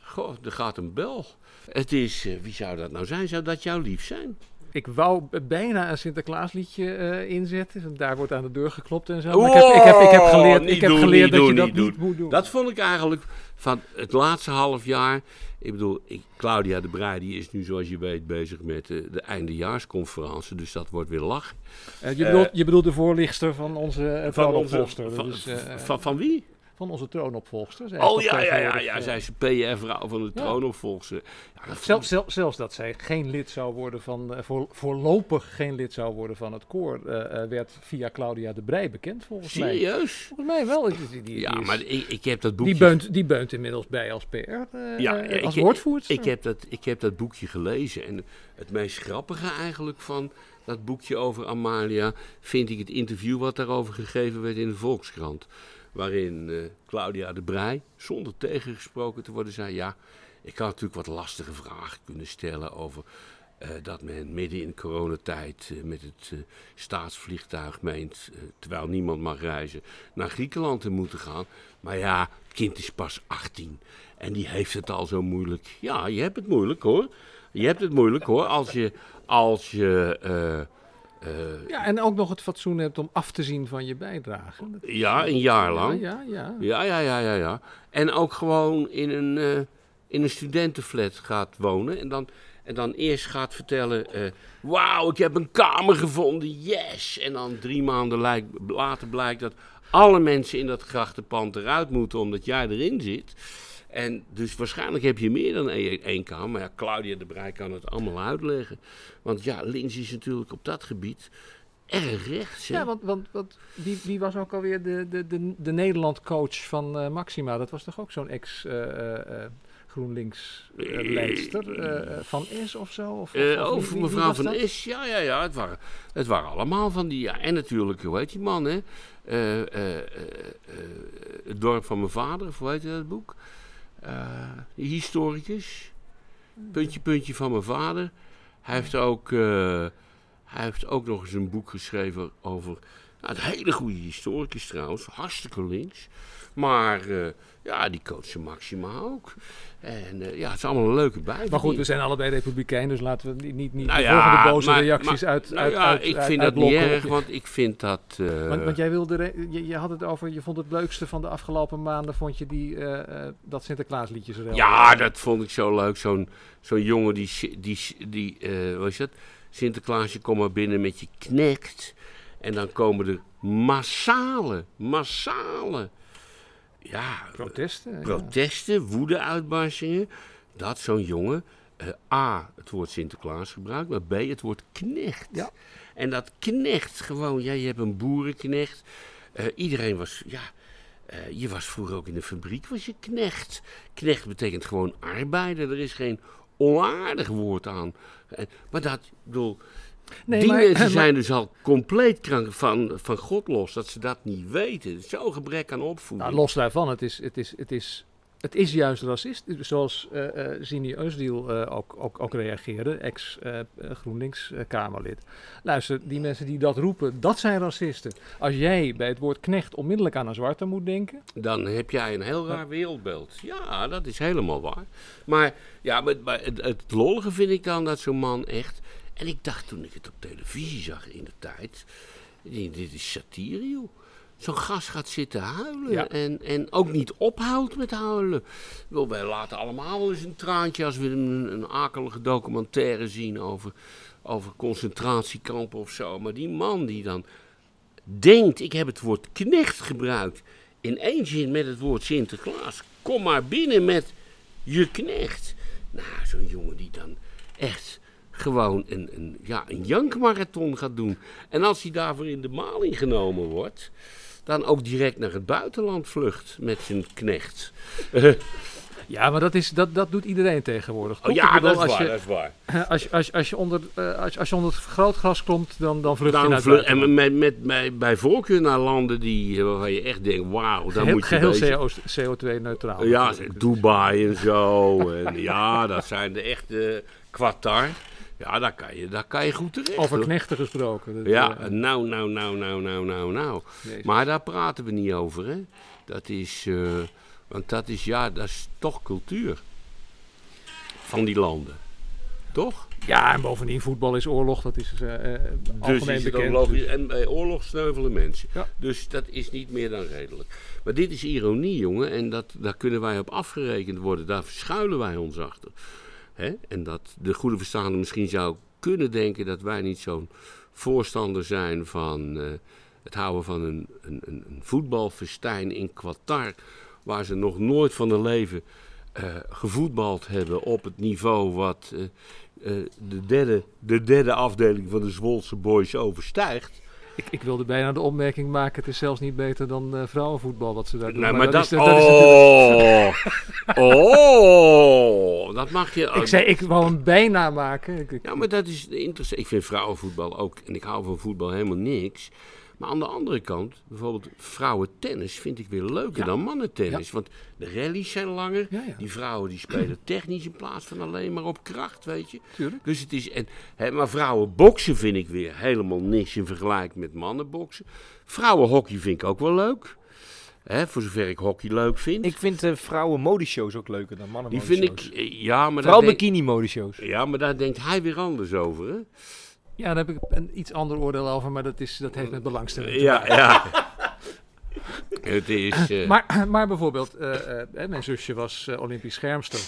Goh, er gaat een bel. Het is... eh, wie zou dat nou zijn? Zou dat jouw lief zijn? Ik wou bijna een Sinterklaasliedje eh inzetten. Daar wordt aan de deur geklopt en zo. Maar ik, heb, ik, heb, ik heb geleerd, ik heb doen, geleerd dat je dat niet moet doen. Dat vond ik eigenlijk van het laatste half jaar. Ik bedoel, ik, Claudia de Breij die is nu zoals je weet bezig met eh, de eindejaarsconferentie. Dus dat wordt weer lachen. Eh, je, bedoelt, je bedoelt de voorlichter van onze uh, Van, onze, van, dus, van, van wie? Van onze troonopvolgster. Zij Oh ja, ja, ja, ja. eh, Zij is PR-vrouw van de Ja. troonopvolger. Ja, dat Zelfs, zelf- zelfs dat zij geen lid zou worden van, eh, voor, voorlopig geen lid zou worden van het koor, eh, werd via Claudia de Brij bekend volgens mij. Serieus? Volgens mij wel. Die, die, die Ja, is- maar ik, ik heb dat boekje... die, beunt, die beunt inmiddels bij als PR, Ja, als ik- woordvoerster. Ik heb, dat, ik heb dat boekje gelezen. En het meest grappige eigenlijk van dat boekje over Amalia... vind ik het interview wat daarover gegeven werd in de Volkskrant. Waarin eh, Claudia de Brij, zonder tegengesproken te worden, zei... ja, ik had natuurlijk wat lastige vragen kunnen stellen over... eh, dat men midden in coronatijd eh, met het staatsvliegtuig meent, terwijl niemand mag reizen, naar Griekenland te moeten gaan. Maar ja, het kind is pas 18 en die heeft het al zo moeilijk. Ja, je hebt het moeilijk hoor. Je hebt het moeilijk hoor, als je, als je, eh, Ja, en ook nog het fatsoen hebt om af te zien van je bijdrage. Dat- ja, een jaar lang. Ja, ja, ja. Ja, ja, ja, ja, ja. En ook gewoon in een, eh, in een studentenflat gaat wonen. En dan, en dan eerst gaat vertellen: eh, Wauw, ik heb een kamer gevonden, yes! En dan drie maanden lijk- later blijkt dat alle mensen in dat grachtenpand eruit moeten omdat jij erin zit. En dus waarschijnlijk heb je meer dan één, één kamer. Maar ja, Claudia de Brij kan het allemaal uitleggen. Want ja, links is natuurlijk op dat gebied erg rechts. hè. Ja, want, want, want wie, wie was ook alweer de, de, de, de Nederland-coach van eh, Maxima? Dat was toch ook zo'n ex-GroenLinks-leidster? eh, van S of zo? Of, Eh, wie- wie- mevrouw van dat? Is, ja, ja, ja. Het waren, het waren allemaal van die, ja. En natuurlijk, hoe heet die man, hè? Eh, eh, eh, eh, het dorp van mijn vader, of hoe heet dat boek? Eh, historicus. Puntje, puntje van mijn vader. Hij heeft ook, eh, hij heeft ook nog eens een boek geschreven over, nou, een hele goede historicus trouwens, hartstikke links. Maar eh, ja, die coachen Maxima ook. En eh, ja, het is allemaal een leuke bij. Maar goed, we zijn allebei republikein, dus laten we niet, niet, niet Nou de ja, volgende boze maar- reacties maar- uit, Nou uit, ja, uit ik uit- vind dat niet erg, want ik vind dat... eh, Want, want jij wilde, je, je had het over, je vond het leukste van de afgelopen maanden, vond je die, dat Sinterklaasliedjes er Ja, dat vond ik zo leuk. Zo'n zo'n jongen die, die, die wat is dat? Sinterklaasje, kom maar binnen met je knecht. En dan komen er massale, massale, ja, Protesten. ja. protesten, woede-uitbarstingen. Dat zo'n jongen eh, A, het woord Sinterklaas gebruikt, maar B, het woord knecht. Ja. En dat knecht gewoon, ja, je hebt een boerenknecht. Eh, iedereen was, ja, eh, je was vroeger ook in de fabriek, was je knecht. Knecht betekent gewoon arbeider, er is geen onaardig woord aan. Maar dat, ik bedoel, Nee, die maar- mensen maar- zijn dus al compleet krank van, van God los, dat ze dat niet weten. Zo'n gebrek aan opvoeding. Nou, los daarvan, het is, het is, het is het is juist racist, zoals eh eh Zini Özdiel eh, ook, ook, ook reageerde, ex-GroenLinks-Kamerlid. Luister, die mensen die dat roepen, dat zijn racisten. Als jij bij het woord knecht onmiddellijk aan een zwarte moet denken, Dan heb jij een heel raar wereldbeeld. Ja, dat is helemaal waar. Maar, ja, maar, maar het, het lollige vind ik dan dat zo'n man echt... En ik dacht toen ik het op televisie zag in de tijd... Dit is satire, joh. Zo'n gast gaat zitten huilen Ja. en, en ook niet ophoudt met huilen. Wel, wij laten allemaal wel eens een traantje als we een, een akelige documentaire zien over, over concentratiekampen of zo. Maar die man die dan denkt, ik heb het woord knecht gebruikt in één zin met het woord Sinterklaas. Kom maar binnen met je knecht. Nou, zo'n jongen die dan echt gewoon een, een, ja, een jankmarathon gaat doen. En als hij daarvoor in de maling genomen wordt, dan ook direct naar het buitenland vlucht met zijn knecht. ja, maar dat, is, dat, dat doet iedereen tegenwoordig. Oh ja, bedoel, dat is waar, je, dat is waar. Als je, als, je- als je onder, eh, als, je- als je onder het grootgras komt, dan, dan vlucht je naar Dan het vlucht, en met, met, bij, bij voorkeur naar landen die, waarvan je echt denkt, wauw, daar Geheel, moet je geheel wezen. CO2-neutraal. Ja, Dubai en zo. En ja, dat zijn de echte Qatar. Ja, daar kan je, daar kan je goed terecht. Over hoor. knechten gesproken. Dat, Ja, eh, nou, nou, nou, nou, nou, nou, nou. Jezus. Maar daar praten we niet over, hè. Dat is, eh, want dat is, ja, dat is toch cultuur. Van die landen. Toch? Ja, en bovendien, voetbal is oorlog, dat is eh, Dus algemeen is bekend. logisch. dus- En bij oorlog sneuvelen mensen. Ja. Dus dat is niet meer dan redelijk. Maar dit is ironie, jongen. En dat, daar kunnen wij op afgerekend worden. Daar verschuilen wij ons achter. Hè? En dat de goede verstaander misschien zou kunnen denken dat wij niet zo'n voorstander zijn van eh, het houden van een, een, een, voetbalfestijn in Qatar. Waar ze nog nooit van hun leven eh, gevoetbald hebben op het niveau wat eh, de, derde, de derde afdeling van de Zwolse Boys overstijgt. Ik, ik wilde bijna de opmerking maken, het is zelfs niet beter dan eh, vrouwenvoetbal wat ze daar doen. Nee, maar dat, is, dat is natuurlijk- oh, oh, dat mag je. Ik zei, ik wou hem bijna maken. Ik, ik- Ja, maar dat is interessant. Ik vind vrouwenvoetbal ook, en ik hou van voetbal helemaal niks. Maar aan de andere kant, bijvoorbeeld vrouwentennis vind ik weer leuker Ja. dan mannentennis. Want de rallies zijn langer. Ja, ja. Die vrouwen die spelen technisch in plaats van alleen maar op kracht, weet je. Tuurlijk. Dus het is, en, hè, maar vrouwenboksen vind ik weer helemaal niks in vergelijking met mannenboksen. Vrouwenhockey vind ik ook wel leuk. Hè, voor zover ik hockey leuk vind. Ik vind uh, vrouwen modeshows ook leuker dan mannen die vind ik, eh, ja, maar daar Vooral bikini modeshows. ja, maar daar denkt hij weer anders over, hè? Ja, daar heb ik een iets ander oordeel over, maar dat, is, dat heeft met belangstelling te Ja, ja. Het is. eh, Maar, maar bijvoorbeeld, eh, eh, hè, mijn zusje was eh, Olympisch schermster.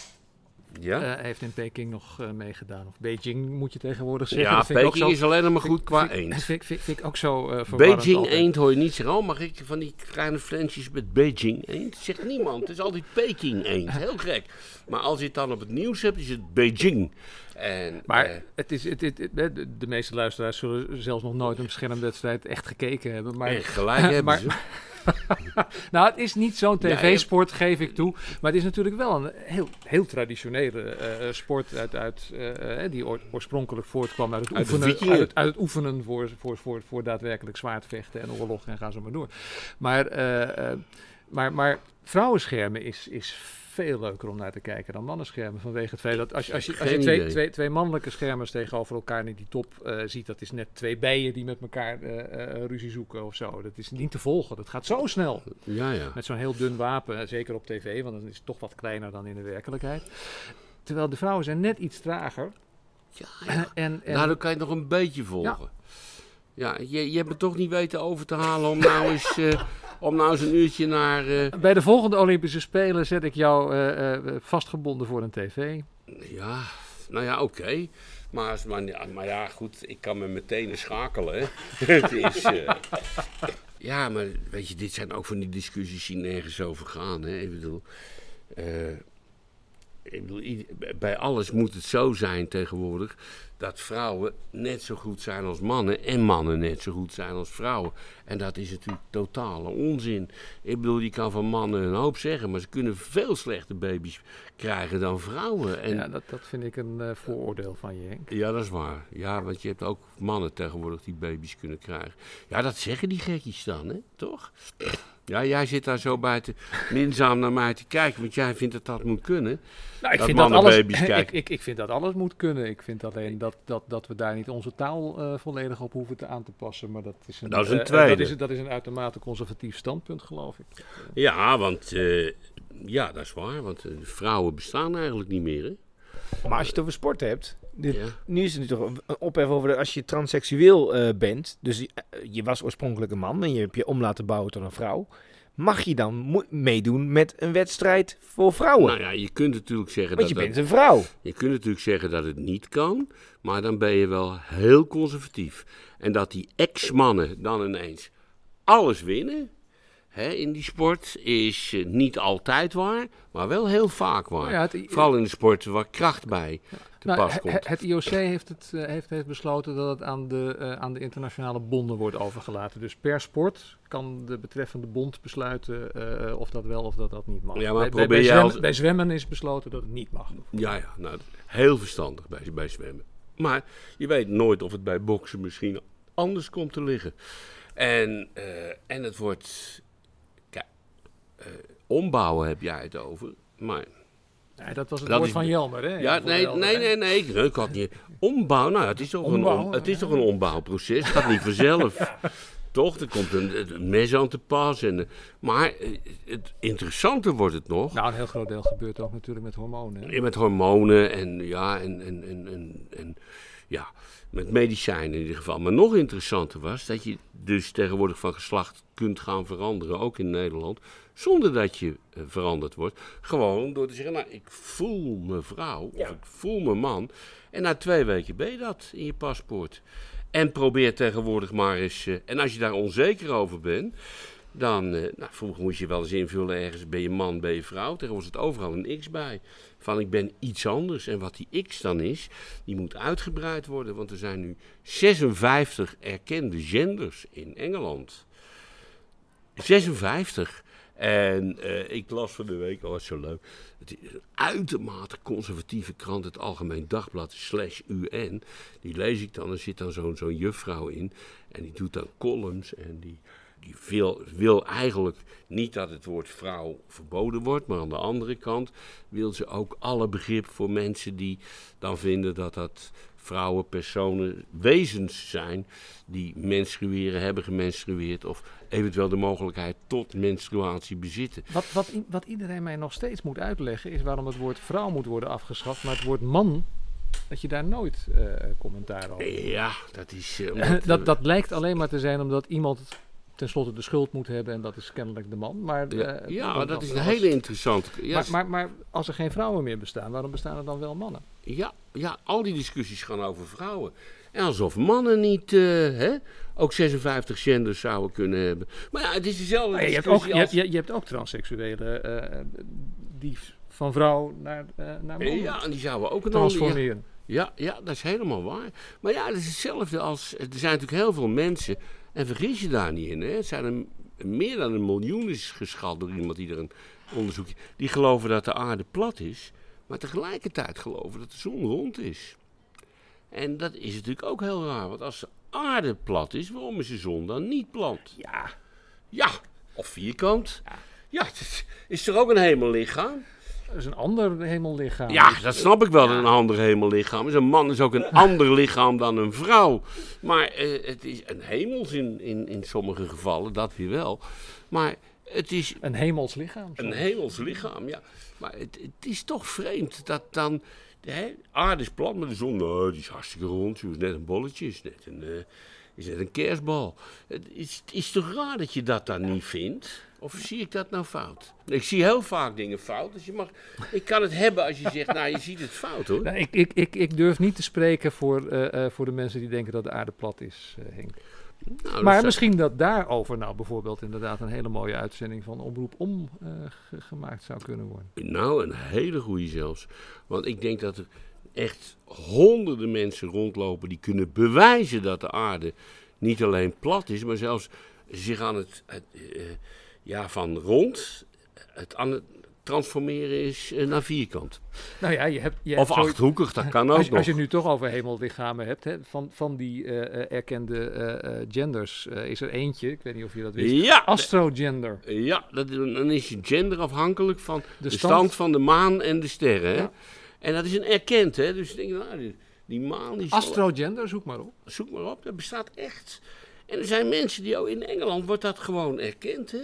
Ja, Eh, heeft in Peking nog eh, meegedaan. Of Beijing moet je tegenwoordig zeggen. ja Peking zo- is alleen maar goed qua eend. Vind, vind, vind ik ook zo eh Beijing altijd. eend hoor je niet zeggen. Oh, mag ik van die kleine flensjes met Beijing eend? Zegt niemand. Het is altijd Peking eend. Heel gek. Maar als je het dan op het nieuws hebt, is het Beijing. En, Maar het is, het, het, het- de, de meeste luisteraars zullen zelfs nog nooit een schermwedstrijd echt gekeken hebben. Maar, en gelijk hebben maar- ze. nou, het is niet zo'n tv-sport, geef ik toe. Maar het is natuurlijk wel een heel, heel traditionele eh, eh, sport uit, uit, eh, die oor- oorspronkelijk voortkwam uit het Uit oefenen, uit het, uit het oefenen voor, voor, voor, voor daadwerkelijk zwaardvechten en oorlog en ga zo maar door. Maar, eh, maar, maar vrouwenschermen is, is veel leuker om naar te kijken dan mannenschermen. Vanwege het feit dat als, je- als je, als je twee, twee, twee mannelijke schermers tegenover elkaar in die top eh, ziet, dat is net twee bijen die met elkaar eh, eh, ruzie zoeken of zo. Dat is niet te volgen. Dat gaat zo snel. Ja, ja. Met zo'n heel dun wapen, zeker op tv, want dan is het toch wat kleiner dan in de werkelijkheid. Terwijl de vrouwen zijn net iets trager. ja, En, en Nou, dan kan je het nog een beetje volgen. Ja, je, je hebt het toch niet weten over te halen om nou eens, om nou eens een uurtje naar... eh, bij de volgende Olympische Spelen zet ik jou eh, eh, vastgebonden voor een tv. Ja, nou ja, oké. Maar, maar, ja, maar ja, goed, ik kan me meteen schakelen. Het is, ja, maar weet je, dit zijn ook van die discussies die nergens over gaan. Hè. Ik bedoel, ik bedoel, i- bij alles moet het zo zijn tegenwoordig dat vrouwen net zo goed zijn als mannen en mannen net zo goed zijn als vrouwen. En dat is natuurlijk totale onzin. Ik bedoel, je kan van mannen een hoop zeggen, maar ze kunnen veel slechter baby's krijgen dan vrouwen. En Ja, dat, dat vind ik een eh, vooroordeel van je, Henk. ja, dat is waar. Ja, want je hebt ook mannen tegenwoordig die baby's kunnen krijgen. Ja, dat zeggen die gekkies dan, hè? Toch? Ja, jij zit daar zo buiten minzaam naar mij te kijken, want jij vindt dat dat moet kunnen. Nou, ik Dat vind dat mannen alles, baby's ik, kijken. ik, ik vind dat alles moet kunnen. Ik vind alleen dat, dat, dat we daar niet onze taal eh, volledig op hoeven te aan te passen. Maar dat is een, Dat is een eh, tweede. dat, is, dat is een uitermate conservatief standpunt, geloof ik. Ja, want eh, ja, dat is waar, want vrouwen bestaan eigenlijk niet meer, hè? Maar als je het over sport hebt, dit- Ja. nu is het toch een ophef over de, als je transseksueel eh, bent, dus je, eh, je was oorspronkelijk een man en je hebt je om laten bouwen tot een vrouw, mag je dan meedoen met een wedstrijd voor vrouwen? Nou ja, je kunt natuurlijk zeggen Want dat je dat- bent een vrouw. Je kunt natuurlijk zeggen dat het niet kan, maar dan ben je wel heel conservatief. En dat die ex-mannen dan ineens alles winnen hè, in die sport is eh, niet altijd waar, maar wel heel vaak waar. Ja, het- Vooral in de sport waar kracht bij te Nou, pas komt. het IOC heeft, het, eh, heeft, heeft besloten dat het aan de, eh, aan de internationale bonden wordt overgelaten. Dus per sport kan de betreffende bond besluiten of dat wel of dat dat niet mag. Ja, maar bij, probeer zwemmen, als- bij zwemmen is besloten dat het niet mag. Ja, ja, nou, heel verstandig bij, bij zwemmen. Maar je weet nooit of het bij boksen misschien anders komt te liggen. En, en het wordt. Eh, ombouwen heb jij het over. Maar. Nee, dat was het Dat woord is- van Jelmer, hè? Ja, nee, Jelmer, nee, nee, nee, nee, ik had niet. Ombouw, nou, het is toch, een, om- het is toch een ombouwproces. Het gaat niet vanzelf. Toch? Er komt een, een mes aan te pas. En, eh, maar eh, het interessanter wordt het nog. Nou, een heel groot deel gebeurt ook natuurlijk met hormonen. Ja, Met hormonen en ja, en, en, en, en, en ja, met medicijnen in ieder geval. Maar nog interessanter was dat je dus tegenwoordig van geslacht kunt gaan veranderen, ook in Nederland, zonder dat je eh, veranderd wordt. Gewoon door te zeggen, nou, ik voel me vrouw of ik voel me man. En na twee weken ben je dat in je paspoort. En probeer tegenwoordig maar eens, eh, en als je daar onzeker over bent, dan, eh, nou, vroeger moest je wel eens invullen ergens, ben je man, ben je vrouw. Tegenwoordig zit overal een x bij. Van ik ben iets anders. En wat die x dan is, die moet uitgebreid worden. Want er zijn nu 56 erkende genders in Engeland. 56. En eh, ik las van de week, oh zo leuk. Het is een uitermate conservatieve krant, het Algemeen Dagblad slash UN. Die lees ik dan, er zit dan zo'n juffrouw in. En die doet dan columns en die, die wil eigenlijk niet dat het woord vrouw verboden wordt. Maar aan de andere kant wil ze ook alle begrip voor mensen die dan vinden dat dat vrouwen, personen, wezens zijn die menstrueren, hebben gemenstrueerd of eventueel de mogelijkheid tot menstruatie bezitten. Wat, wat, wat iedereen mij nog steeds moet uitleggen is waarom het woord vrouw moet worden afgeschaft, maar het woord man, dat je daar nooit eh, commentaar over Ja, dat is... eh, dat, eh, dat lijkt alleen maar te zijn omdat iemand tenslotte de schuld moet hebben en dat is kennelijk de man. Maar, ja, eh, ja, dat is een als- hele interessante... Maar, maar, maar als er geen vrouwen meer bestaan, waarom bestaan er dan wel mannen? Ja, ja, al die discussies gaan over vrouwen. En alsof mannen niet eh, hè, ook 56 genders zouden kunnen hebben. Maar ja, het is dezelfde je, hebt ook, je, als... je, je hebt ook transseksuelen eh, die van vrouw naar, naar man Ja, en die zouden ook een ander... Ja, transformeren. ja, ja, dat is helemaal waar. Maar ja, het is hetzelfde als... Er zijn natuurlijk heel veel mensen... En vergis je daar niet in, hè. Het zijn er meer dan een miljoen is geschat door iemand die er een onderzoekje... Die geloven dat de aarde plat is... Maar tegelijkertijd geloven dat de zon rond is. En dat is natuurlijk ook heel raar. Want als de aarde plat is, waarom is de zon dan niet plat? Ja, Ja, of vierkant. Ja, het is, is er ook een hemellichaam? Dat is een ander hemellichaam. Ja, dat snap ik wel, een ander hemellichaam is. Een man is ook een ander lichaam dan een vrouw. Maar eh, het is een hemels in, in, in sommige gevallen, dat weer wel. Maar het is Een hemels lichaam. een hemels lichaam, ja. Maar het, het is toch vreemd dat dan... De aarde is plat, maar de zon, nou, die is hartstikke rond. Het is net een bolletje, is net een, eh, is net een kerstbal. Het is, het is toch raar dat je dat dan niet vindt? Of zie ik dat nou fout? Ik zie heel vaak dingen fout. Dus je mag, ik kan het hebben als je zegt, nou, je ziet het fout, hoor. Nou, ik, ik, ik, ik durf niet te spreken voor, eh, eh, voor de mensen die denken dat de aarde plat is, eh, Henk. Nou, Maar is- misschien dat daarover nou bijvoorbeeld inderdaad een hele mooie uitzending van Omroep Om ge- gemaakt zou kunnen worden. Nou, een hele goede zelfs. Want ik denk dat er echt honderden mensen rondlopen die kunnen bewijzen dat de aarde niet alleen plat is, maar zelfs zich aan het, het, ja, van rond het aan het transformeren is eh, naar vierkant. Nou ja, je hebt... Je Of achthoekig, dat kan ook als, nog. als je nu toch over hemellichamen hebt, hè, van, van die eh, eh, erkende genders is er eentje, ik weet niet of je dat wist, Ja, astrogender. ja dat, dan is je gender afhankelijk van de, De stand, stand- van de maan en de sterren. Ja. En dat is een erkend, hè? dus ik denk, nou, die, die maan die zal- Astrogender, zoek maar op. zoek maar op, dat bestaat echt. En er zijn mensen die ook in Engeland wordt dat gewoon erkend. Hè?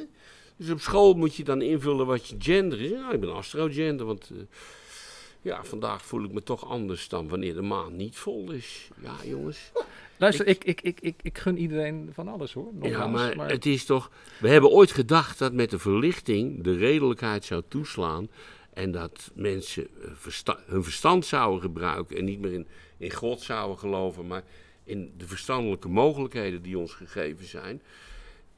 Dus op school moet je dan invullen wat je gender is. Nou, ik ben astrogender, want eh, ja, vandaag voel ik me toch anders dan wanneer de maan niet vol is. Ja, jongens. Luister, ik, ik, ik, ik, ik gun iedereen van alles hoor. Ja, maar, het is toch. We hebben ooit gedacht dat met de verlichting de redelijkheid zou toeslaan. En dat mensen eh, versta- hun verstand zouden gebruiken. En niet meer in, in God zouden geloven, maar in de verstandelijke mogelijkheden die ons gegeven zijn.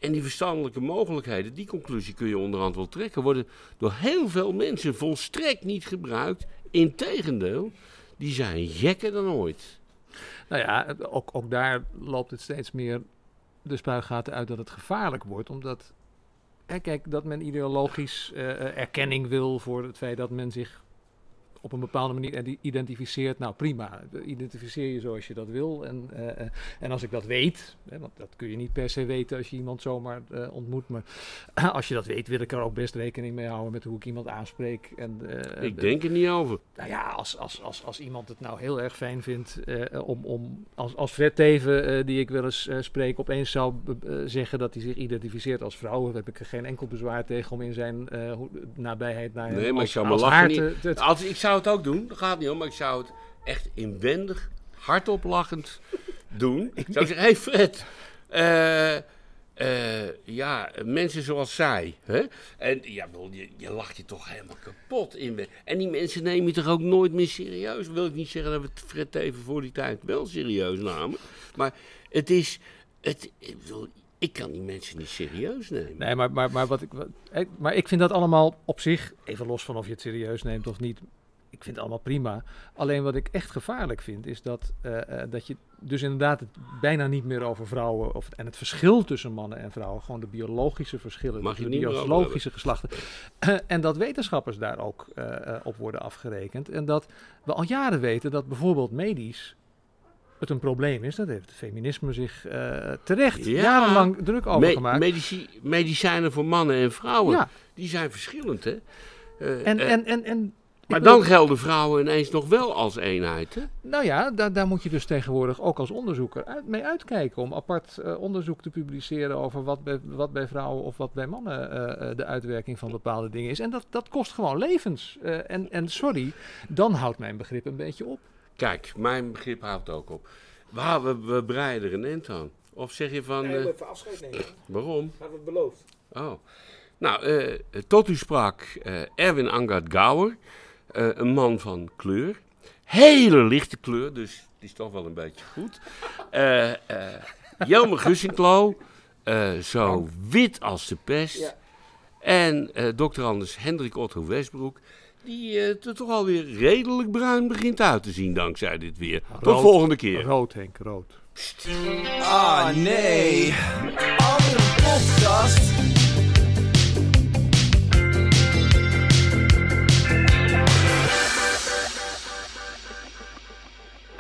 En die verstandelijke mogelijkheden, die conclusie kun je onderhand wel trekken, worden door heel veel mensen volstrekt niet gebruikt. Integendeel, die zijn gekker dan ooit. Nou ja, ook, daar loopt het steeds meer de spuigaten uit dat het gevaarlijk wordt. Omdat, hè, kijk, dat men ideologisch eh, eh, erkenning wil voor het feit dat men zich op een bepaalde manier ide- identificeert. Nou prima, identificeer je zoals je dat wil. En, eh, eh, en als ik dat weet, hè, want dat kun je niet per se weten als je iemand zomaar eh, ontmoet. Maar als je dat weet, wil ik er ook best rekening mee houden met hoe ik iemand aanspreek. En, Ik denk er niet over. nou ja, als, als, als, als iemand het nou heel erg fijn vindt om, om als, als Fred Teven, die ik wel eens spreek, opeens zou zeggen dat hij zich identificeert als vrouw, dan heb ik er geen enkel bezwaar tegen om in zijn nabijheid naar Nee, maar ik zou me lachen te- Als, ik zou het ook doen, dat gaat niet om, maar ik zou het echt inwendig, hardop lachend doen. Ik zou zeggen, hey Fred, eh, eh, ja, mensen zoals zij, hè? En ja, bedoel, je, je lacht je toch helemaal kapot in. En die mensen neem je toch ook nooit meer serieus? Wil ik niet zeggen dat we het Fred even voor die tijd wel serieus namen. Maar het is, het, ik bedoel, ik kan die mensen niet serieus nemen. Nee, maar, maar, maar, wat ik, wat, ik- maar ik vind dat allemaal op zich, even los van of je het serieus neemt of niet, ik vind het allemaal prima. Alleen wat ik echt gevaarlijk vind, is dat, eh, eh, dat je dus inderdaad het bijna niet meer over vrouwen, of, en het verschil tussen mannen en vrouwen, gewoon de biologische verschillen, Mag je de biologische geslachten, en dat wetenschappers daar ook eh, op worden afgerekend. En dat we al jaren weten dat bijvoorbeeld medisch het een probleem is. Dat heeft het feminisme zich terecht Ja. jarenlang druk over Me- gemaakt. medici- medicijnen voor mannen en vrouwen, Ja. die zijn verschillend, hè? En, en, en, en maar dan gelden vrouwen ineens nog wel als eenheid, hè? Nou ja, daar, daar moet je dus tegenwoordig ook als onderzoeker uit, mee uitkijken. Om apart eh, onderzoek te publiceren over wat bij, wat bij vrouwen of wat bij mannen eh, eh, de uitwerking van bepaalde dingen is. En dat, dat kost gewoon levens. Eh, en, en sorry, dan houdt mijn begrip een beetje op. Kijk, mijn begrip houdt ook op. We, we, we breiden er een end aan. Of zeg je van, eh, even afscheid nemen. waarom? Hebben we beloofd. Oh. Nou, eh, tot u sprak eh, Erwin Angard Gauer, eh, een man van kleur. Hele lichte kleur, dus het is toch wel een beetje goed. Eh eh Jelmer Gussinklo, eh, zo wit als de pest. Ja. En eh dokter Anders Hendrik Otto Westbroek, die eh, er toch alweer redelijk bruin begint uit te zien dankzij dit weer. Tot Rood. volgende keer. Rood, Henk, rood. Ah nee, andere podcast.